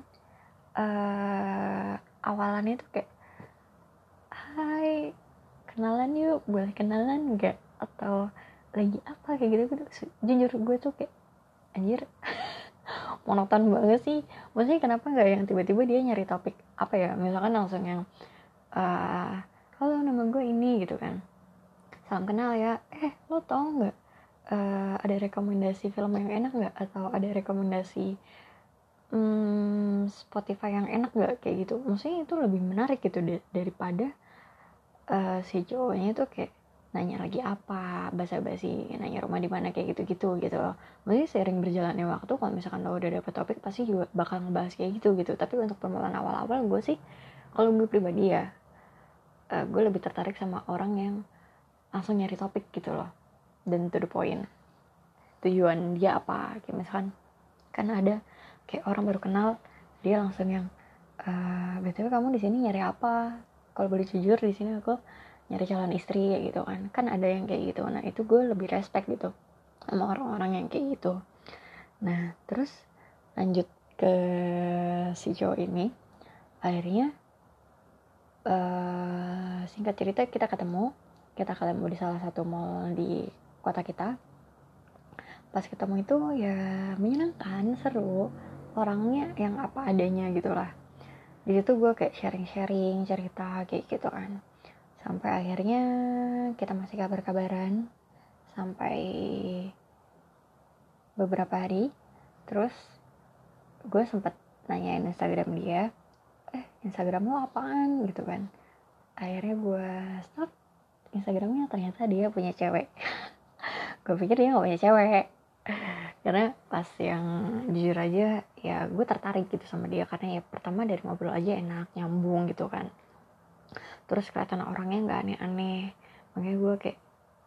uh, awalannya tuh kayak hai kenalan yuk boleh kenalan nggak? Atau lagi apa? Kayak gitu gitu jujur gue tuh kayak anjir. Monoton banget sih. Maksudnya kenapa nggak yang tiba-tiba dia nyari topik apa ya? Misalkan langsung yang uh, halo nama gue ini gitu kan. Salam kenal ya. Eh lo tau nggak uh, ada rekomendasi film yang enak nggak? Atau ada rekomendasi um, Spotify yang enak nggak? Kayak gitu. Maksudnya itu lebih menarik gitu daripada uh, si cowoknya tuh kayak nanya lagi apa basa-basi nanya rumah di mana kayak gitu-gitu gitu loh. Mungkin sering berjalannya waktu kalau misalkan lo udah dapet topik pasti juga bakal ngebahas kayak gitu gitu. Tapi untuk permulaan awal-awal gue sih kalau gue pribadi ya uh, gue lebih tertarik sama orang yang langsung nyari topik gitu loh. Dan to the point. Tujuan dia apa kayak misalkan kan ada kayak orang baru kenal dia langsung yang uh, btw kamu di sini nyari apa? Kalau boleh jujur di sini aku nyari calon istri ya gitu kan. Kan ada yang kayak gitu. Nah itu gue lebih respect gitu sama orang-orang yang kayak gitu. Nah terus lanjut ke si cowok ini. Akhirnya uh, singkat cerita kita ketemu. Kita ketemu di salah satu mall di kota kita. Pas ketemu itu ya menyenangkan seru. Orangnya yang apa adanya gitu lah. Di situ gue kayak sharing-sharing cerita kayak gitu kan sampai akhirnya kita masih kabar-kabaran sampai beberapa hari. Terus gue sempet nanyain Instagram dia eh Instagram lo apaan? Gitu kan. Akhirnya gue stop Instagramnya ternyata dia punya cewek. <laughs> Gue pikir dia gak punya cewek. Karena pas yang jujur aja ya gue tertarik gitu sama dia. Karena ya pertama dari ngobrol aja enak nyambung gitu kan terus kelihatan orangnya nggak aneh-aneh. Makanya gue kayak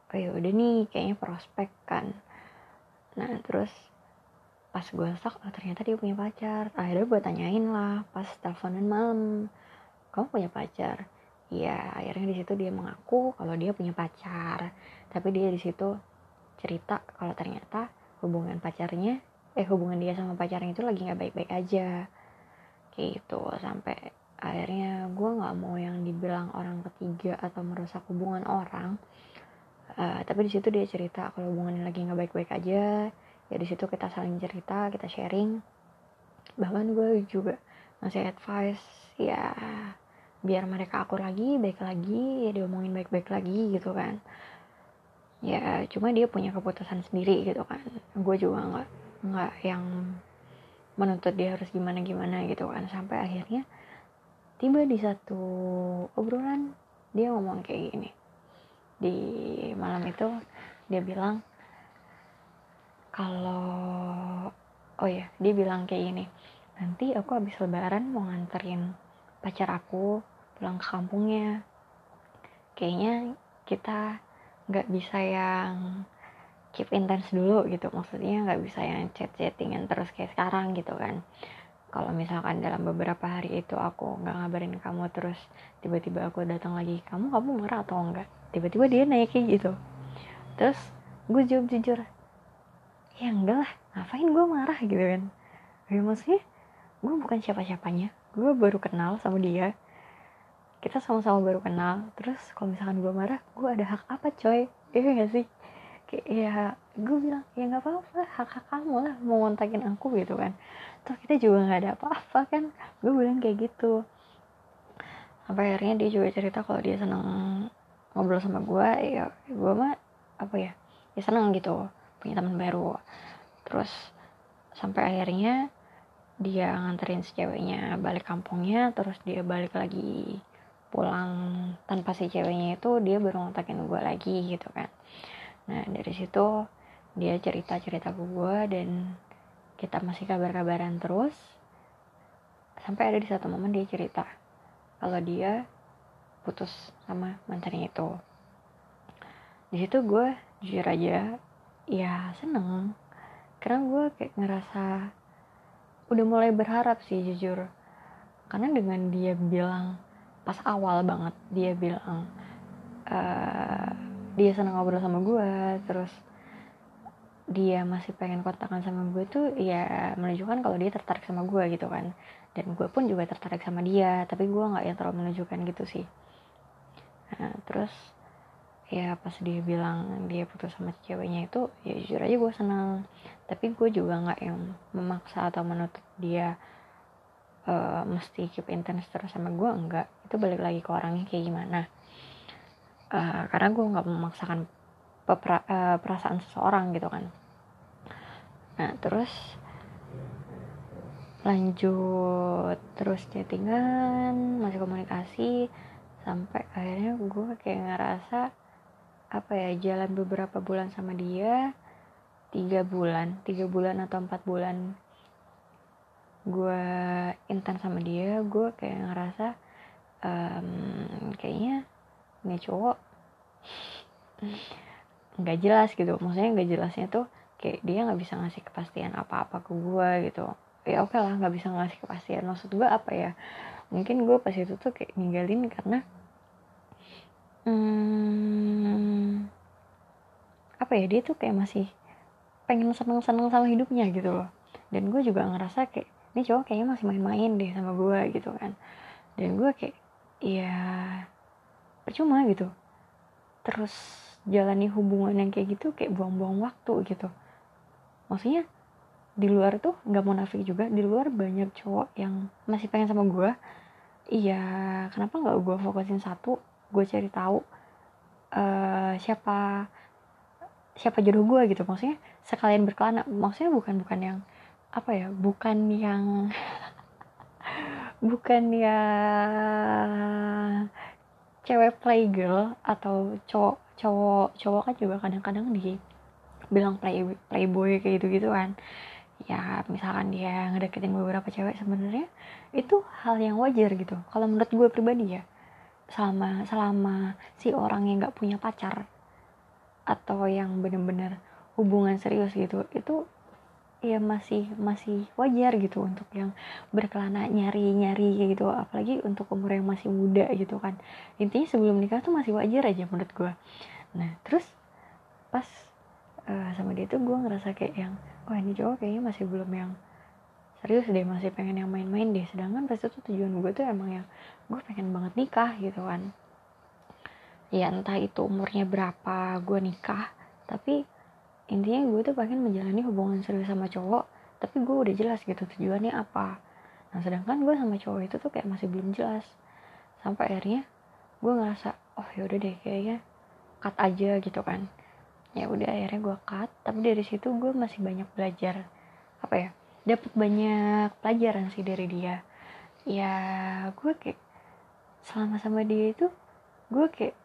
oh ya udah nih kayaknya prospek kan. Nah terus pas gue sok oh ternyata dia punya pacar. Akhirnya gue tanyain lah pas teleponan malam kamu punya pacar? Iya, akhirnya di situ dia mengaku kalau dia punya pacar. Tapi dia di situ cerita kalau ternyata hubungan pacarnya eh hubungan dia sama pacarnya itu lagi nggak baik-baik aja. Kayak gitu sampai akhirnya gue nggak mau yang dibilang orang ketiga atau merusak hubungan orang. Uh, tapi di situ dia cerita kalau hubungannya lagi nggak baik-baik aja. Ya di situ kita saling cerita kita sharing. Bahkan gue juga ngasih advice ya biar mereka akur lagi baik lagi ya diomongin baik-baik lagi gitu kan. Ya cuma dia punya keputusan sendiri gitu kan. Gue juga nggak nggak yang menuntut dia harus gimana gimana gitu kan. Sampai akhirnya tiba di satu obrolan dia ngomong kayak gini. Di malam itu dia bilang kalau oh ya dia bilang kayak gini nanti aku habis lebaran mau nganterin pacar aku pulang ke kampungnya. Kayaknya kita nggak bisa yang keep intense dulu gitu. Maksudnya nggak bisa yang chat chattingan terus kayak sekarang gitu kan kalau misalkan dalam beberapa hari itu aku nggak ngabarin kamu terus tiba-tiba aku datang lagi kamu kamu marah atau enggak? Tiba-tiba dia naik kayak gitu. Terus gue jawab jujur ya enggak lah ngapain gue marah? Gitu kan. Ya maksudnya gue bukan siapa-siapanya gue baru kenal sama dia. Kita sama-sama baru kenal terus kalau misalkan gue marah gue ada hak apa coy? Iya gak sih? Kayak ya gue bilang ya nggak apa-apa hak hak kamu lah mau ngontakin aku gitu kan. Terus kita juga nggak ada apa-apa kan. Gue bilang kayak gitu. Sampai akhirnya dia juga cerita kalau dia seneng ngobrol sama gue ya gue mah apa ya ya seneng gitu punya teman baru. Terus sampai akhirnya dia nganterin si ceweknya balik kampungnya terus dia balik lagi pulang tanpa si ceweknya itu dia baru ngontakin gue lagi gitu kan. Nah dari situ dia cerita cerita ke gue dan kita masih kabar-kabaran terus. Sampai ada di satu momen dia cerita kalau dia putus sama mantannya itu. Di situ gue jujur aja ya seneng. Karena gue kayak ngerasa udah mulai berharap sih jujur. Karena dengan dia bilang pas awal banget dia bilang uh, dia seneng ngobrol sama gue terus dia masih pengen kontakan sama gue tuh ya menunjukkan kalau dia tertarik sama gue gitu kan. Dan gue pun juga tertarik sama dia tapi gue nggak yang terlalu menunjukkan gitu sih. Nah, terus ya pas dia bilang dia putus sama ceweknya itu ya jujur aja gue seneng. Tapi gue juga nggak yang memaksa atau menuntut dia uh, mesti keep intense terus sama gue enggak itu balik lagi ke orangnya kayak gimana. Uh, karena gue nggak memaksakan uh, perasaan seseorang gitu kan nah terus lanjut. Terus chattingan masih komunikasi sampai akhirnya gue kayak ngerasa apa ya jalan beberapa bulan sama dia tiga bulan tiga bulan atau empat bulan gue intens sama dia gue kayak ngerasa um, kayaknya ini cowok. <laughs> Nggak jelas gitu. Maksudnya nggak jelasnya tuh kayak dia nggak bisa ngasih kepastian apa-apa ke gue gitu. Ya oke okay lah nggak bisa ngasih kepastian. Maksud gue apa ya? Mungkin gue pas itu tuh kayak ninggalin karena hmm, apa ya dia tuh kayak masih pengen seneng-seneng sama hidupnya gitu loh. Dan gue juga ngerasa kayak ini cowok kayaknya masih main-main deh sama gue gitu kan. Dan gue kayak ya percuma gitu. Terus jalani hubungan yang kayak gitu kayak buang-buang waktu gitu maksudnya di luar tuh nggak mau nafik juga. Di luar banyak cowok yang masih pengen sama gue iya kenapa nggak gue fokusin satu? Gue cari tahu uh, siapa siapa jodoh gue gitu. Maksudnya sekalian berkelana. Maksudnya bukan bukan yang apa ya bukan yang <laughs> bukan ya cewek playgirl atau cowok cowok cowok kan juga kadang-kadang di bilang play playboy kayak gitu gitu kan. Ya misalkan dia ngedeketin beberapa cewek sebenarnya itu hal yang wajar gitu. Kalau menurut gue pribadi ya selama selama si orang yang nggak punya pacar atau yang bener-bener hubungan serius gitu itu ya masih masih wajar gitu untuk yang berkelana nyari nyari gitu. Apalagi untuk umur yang masih muda gitu kan. Intinya sebelum nikah tuh masih wajar aja menurut gue. Nah terus pas uh, sama dia tuh gue ngerasa kayak yang wah ini cowok kayaknya masih belum yang serius deh masih pengen yang main-main deh. Sedangkan pas itu tujuan gue tuh emang yang gue pengen banget nikah gitu kan. Ya entah itu umurnya berapa gue nikah tapi intinya gue tuh pengen menjalani hubungan serius sama cowok tapi gue udah jelas gitu tujuannya apa. Nah sedangkan gue sama cowok itu tuh kayak masih belum jelas. Sampai akhirnya gue ngerasa oh yaudah deh kayaknya cut aja gitu kan ya udah akhirnya gue cut. Tapi dari situ gue masih banyak belajar apa ya dapat banyak pelajaran sih dari dia. Ya gue kayak selama sama dia itu gue kayak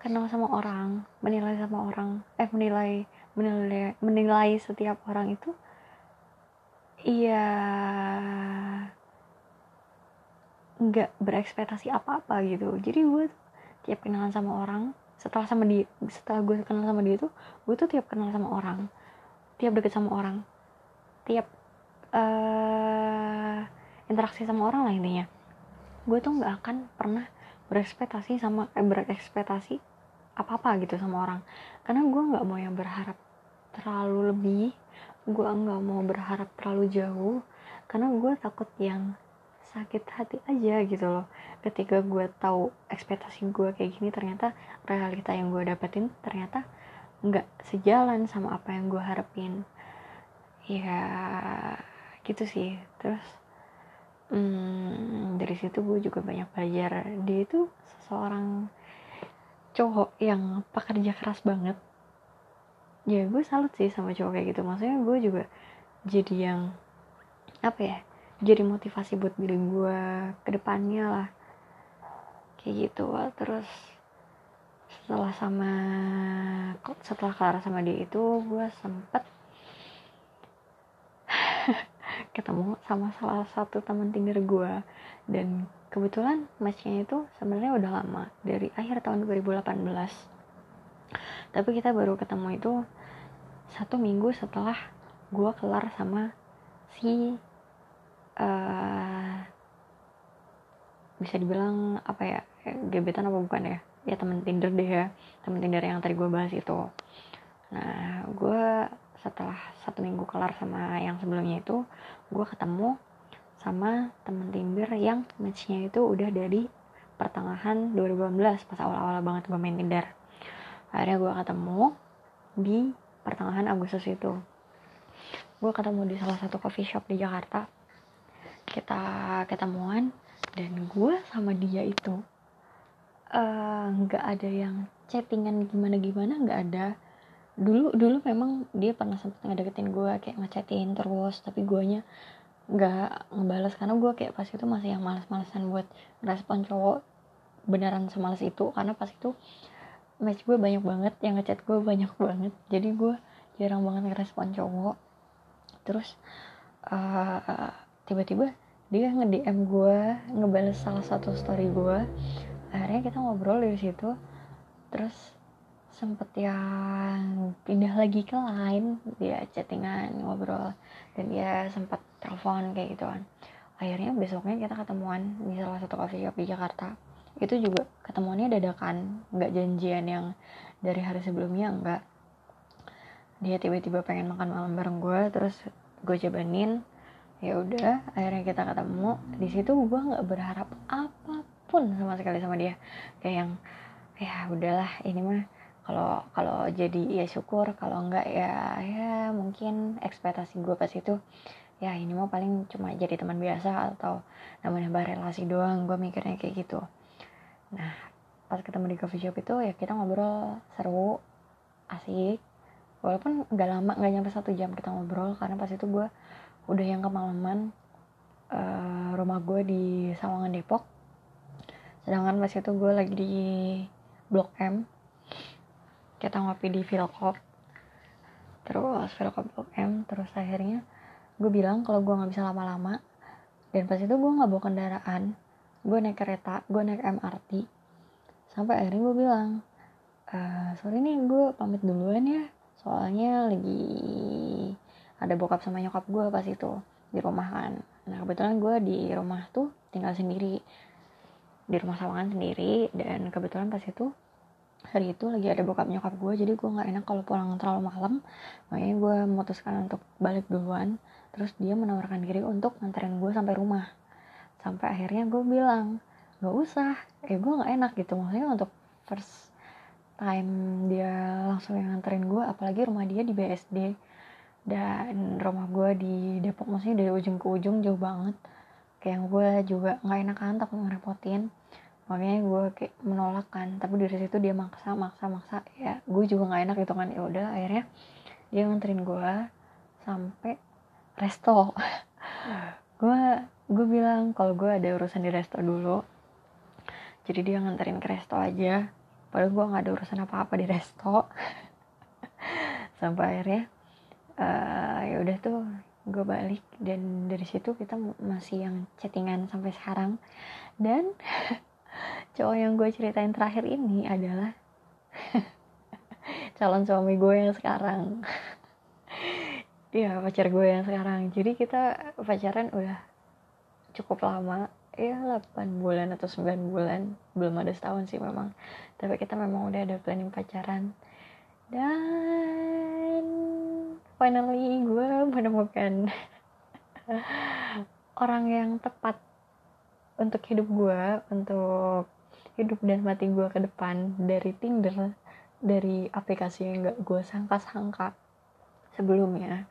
kenal sama orang menilai sama orang eh menilai menilai menilai setiap orang itu iya nggak berekspektasi apa-apa gitu. Jadi gue tiap kenalan sama orang setelah sama dia setelah gue kenal sama dia tuh gue tuh tiap kenal sama orang. Tiap deket sama orang. Tiap uh, interaksi sama orang lah intinya. Gue tuh nggak akan pernah berekspektasi sama eh, berekspektasi apa apa gitu sama orang. Karena gue nggak mau yang berharap terlalu lebih. Gue nggak mau berharap terlalu jauh. Karena gue takut yang sakit hati aja gitu loh. Ketika gue tahu ekspektasi gue kayak gini ternyata realita yang gue dapetin ternyata nggak sejalan sama apa yang gue harapin. Ya gitu sih. Terus hmm, dari situ gue juga banyak belajar. Dia itu seseorang cowok yang pekerja keras banget. Ya gue salut sih sama cowok kayak gitu. Maksudnya gue juga jadi yang apa ya jadi motivasi buat diri gue ke depannya lah. Kayak gitu terus setelah sama setelah kelar sama dia itu gue sempet <laughs> ketemu sama salah satu teman Tinder gue dan kebetulan matchnya itu sebenarnya udah lama dari akhir tahun 2018 tapi kita baru ketemu itu satu minggu setelah gue kelar sama si uh, bisa dibilang apa ya gebetan apa bukan ya? Ya temen tinder deh ya temen tinder yang tadi gue bahas itu. Nah gue setelah satu minggu kelar sama yang sebelumnya itu gue ketemu sama temen Tinder yang matchnya itu udah dari pertengahan 2018 pas awal-awal banget gue main Tinder. Akhirnya gue ketemu di pertengahan Agustus itu. Gue ketemu di salah satu coffee shop di Jakarta kita ketemuan dan gue sama dia itu eh, nggak uh, ada yang chattingan gimana gimana nggak ada. Dulu dulu memang dia pernah sempet ngedeketin gue kayak ngechatin terus tapi guanya nggak ngebales karena gue kayak pas itu masih yang malas-malasan buat respon cowok beneran semalas itu karena pas itu match gue banyak banget yang ngechat gue banyak banget. Jadi gue jarang banget ngerespon cowok. Terus uh, tiba-tiba dia nge-DM gue ngebales salah satu story gue akhirnya kita ngobrol dari situ. Terus sempet yang pindah lagi ke lain dia chattingan ngobrol. Dan dia sempat telepon kayak gitu kan. Akhirnya besoknya kita ketemuan di salah satu coffee shop di Jakarta. Itu juga ketemuannya dadakan nggak janjian yang dari hari sebelumnya enggak dia tiba-tiba pengen makan malam bareng gue terus gue jabanin ya udah akhirnya kita ketemu. Di situ gue nggak berharap apa pun sama sekali sama dia. Kayak yang ya udahlah ini mah kalau kalau jadi ya syukur kalau enggak ya ya mungkin ekspektasi gue pas itu ya ini mah paling cuma jadi teman biasa atau namanya nambah relasi doang. Gue mikirnya kayak gitu. Nah pas ketemu di coffee shop itu ya kita ngobrol seru asik. Walaupun nggak lama nggak nyampe satu jam kita ngobrol karena pas itu gue udah yang kemalaman uh, rumah gue di Sawangan Depok. Sedangkan pas itu gue lagi di Blok M. Kita ngopi di Vilcop terus Vilcop Blok M terus akhirnya gue bilang kalau gue nggak bisa lama-lama. Dan pas itu gue nggak bawa kendaraan. Gue naik kereta gue naik MRT sampai akhirnya gue bilang e, sorry nih gue pamit duluan ya. Soalnya lagi ada bokap sama nyokap gue pas itu di rumah kan. Nah kebetulan gue di rumah tuh tinggal sendiri. Di rumah sawangan sendiri dan kebetulan pas itu hari itu lagi ada bokap nyokap gue jadi gue nggak enak kalau pulang terlalu malam. Makanya gue memutuskan untuk balik duluan. Terus dia menawarkan diri untuk nganterin gue sampai rumah. Sampai akhirnya gue bilang gak usah eh gue nggak enak gitu. Maksudnya untuk first time dia langsung yang nganterin gue apalagi rumah dia di BSD dan rumah gue di Depok maksudnya dari ujung ke ujung jauh banget. Kayak gue juga nggak enak takut ngerepotin. Makanya gue kayak menolak kan. Tapi dari situ dia maksa maksa maksa. Ya gue juga nggak enak gitu kan. Ya udah akhirnya dia nganterin gue sampai resto. <laughs> Gue gue bilang kalau gue ada urusan di resto dulu. Jadi dia nganterin ke resto aja. Padahal gue nggak ada urusan apa-apa di resto. <laughs> Sampai akhirnya uh, ya udah tuh gue balik. Dan dari situ kita masih yang chattingan sampai sekarang. Dan <laughs> cowok yang gue ceritain terakhir ini adalah <laughs> calon suami gue yang sekarang. <laughs> Iya pacar gue yang sekarang. Jadi kita pacaran udah cukup lama. Ya 8 bulan atau 9 bulan. Belum ada setahun sih memang. Tapi kita memang udah ada planning pacaran. Dan finally gue menemukan orang yang tepat untuk hidup gue untuk hidup dan mati gue ke depan dari Tinder dari aplikasi yang gak gue sangka-sangka sebelumnya.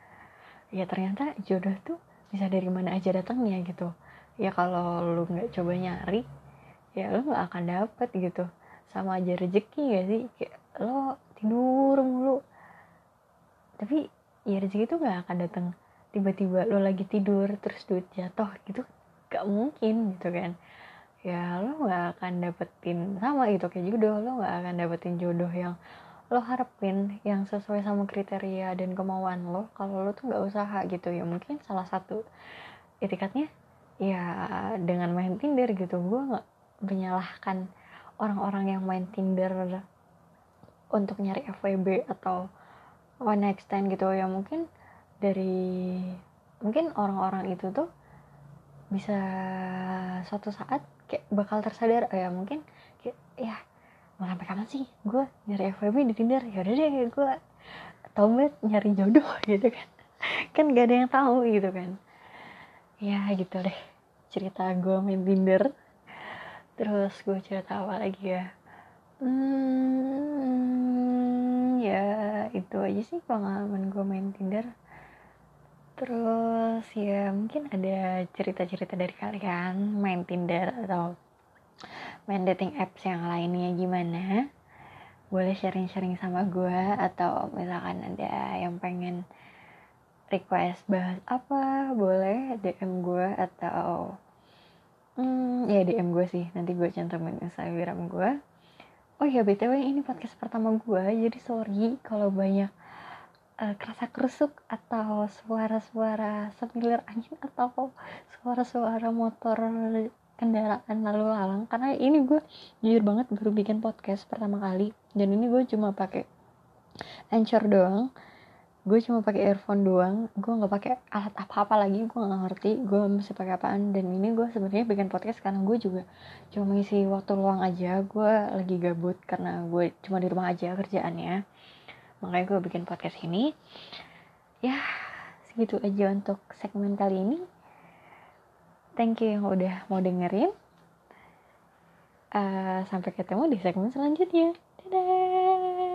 Ya ternyata jodoh tuh bisa dari mana aja datangnya gitu. Ya kalau lu nggak coba nyari ya lu nggak akan dapet gitu. Sama aja rezeki gak sih? Kayak lo tidur mulu. Tapi ya rezeki itu nggak akan datang tiba-tiba lo lagi tidur terus duit jatuh gitu gak mungkin gitu kan. Ya lo nggak akan dapetin sama gitu kayak jodoh lo nggak akan dapetin jodoh yang lo harapin yang sesuai sama kriteria dan kemauan lo. Kalau lo tuh nggak usaha gitu ya mungkin salah satu etikatnya ya dengan main Tinder gitu. Gue nggak menyalahkan orang-orang yang main Tinder untuk nyari FWB atau one night stand gitu ya mungkin dari mungkin orang-orang itu tuh bisa suatu saat kayak bakal tersadar ya mungkin kayak ya mau sampai kapan sih gue nyari FWB di Tinder? Ya udah deh gue tobat nyari jodoh <laughs> gitu kan. Kan gak ada yang tahu gitu kan. Ya gitu deh cerita gue main Tinder. Terus gue cerita apa lagi ya? Hmm, ya itu aja sih pengalaman gue main Tinder. Terus ya mungkin ada cerita-cerita dari kalian main Tinder atau main dating apps yang lainnya gimana? Boleh sharing-sharing sama gue atau misalkan ada yang pengen request bahas apa boleh DM gue atau hmm, ya DM gue sih. Nanti gue cantumin Instagram gue oh ya btw ini podcast pertama gue jadi sorry kalau banyak uh, kerasa kerusuk atau suara-suara semilir angin <laughs> atau suara-suara motor kendaraan lalu lalang. Karena ini gue jujur banget baru bikin podcast pertama kali dan ini gue cuma pakai anchor doang gue cuma pakai earphone doang gue nggak pakai alat apa-apa lagi gue nggak ngerti gue mesti pakai apaan. Dan ini gue sebenarnya bikin podcast karena gue juga cuma mengisi waktu luang aja gue lagi gabut karena gue cuma di rumah aja kerjaannya. Makanya gue bikin podcast ini. Ya segitu aja untuk segmen kali ini. Thank you yang udah mau dengerin. Uh, sampai ketemu di segmen selanjutnya. Dadah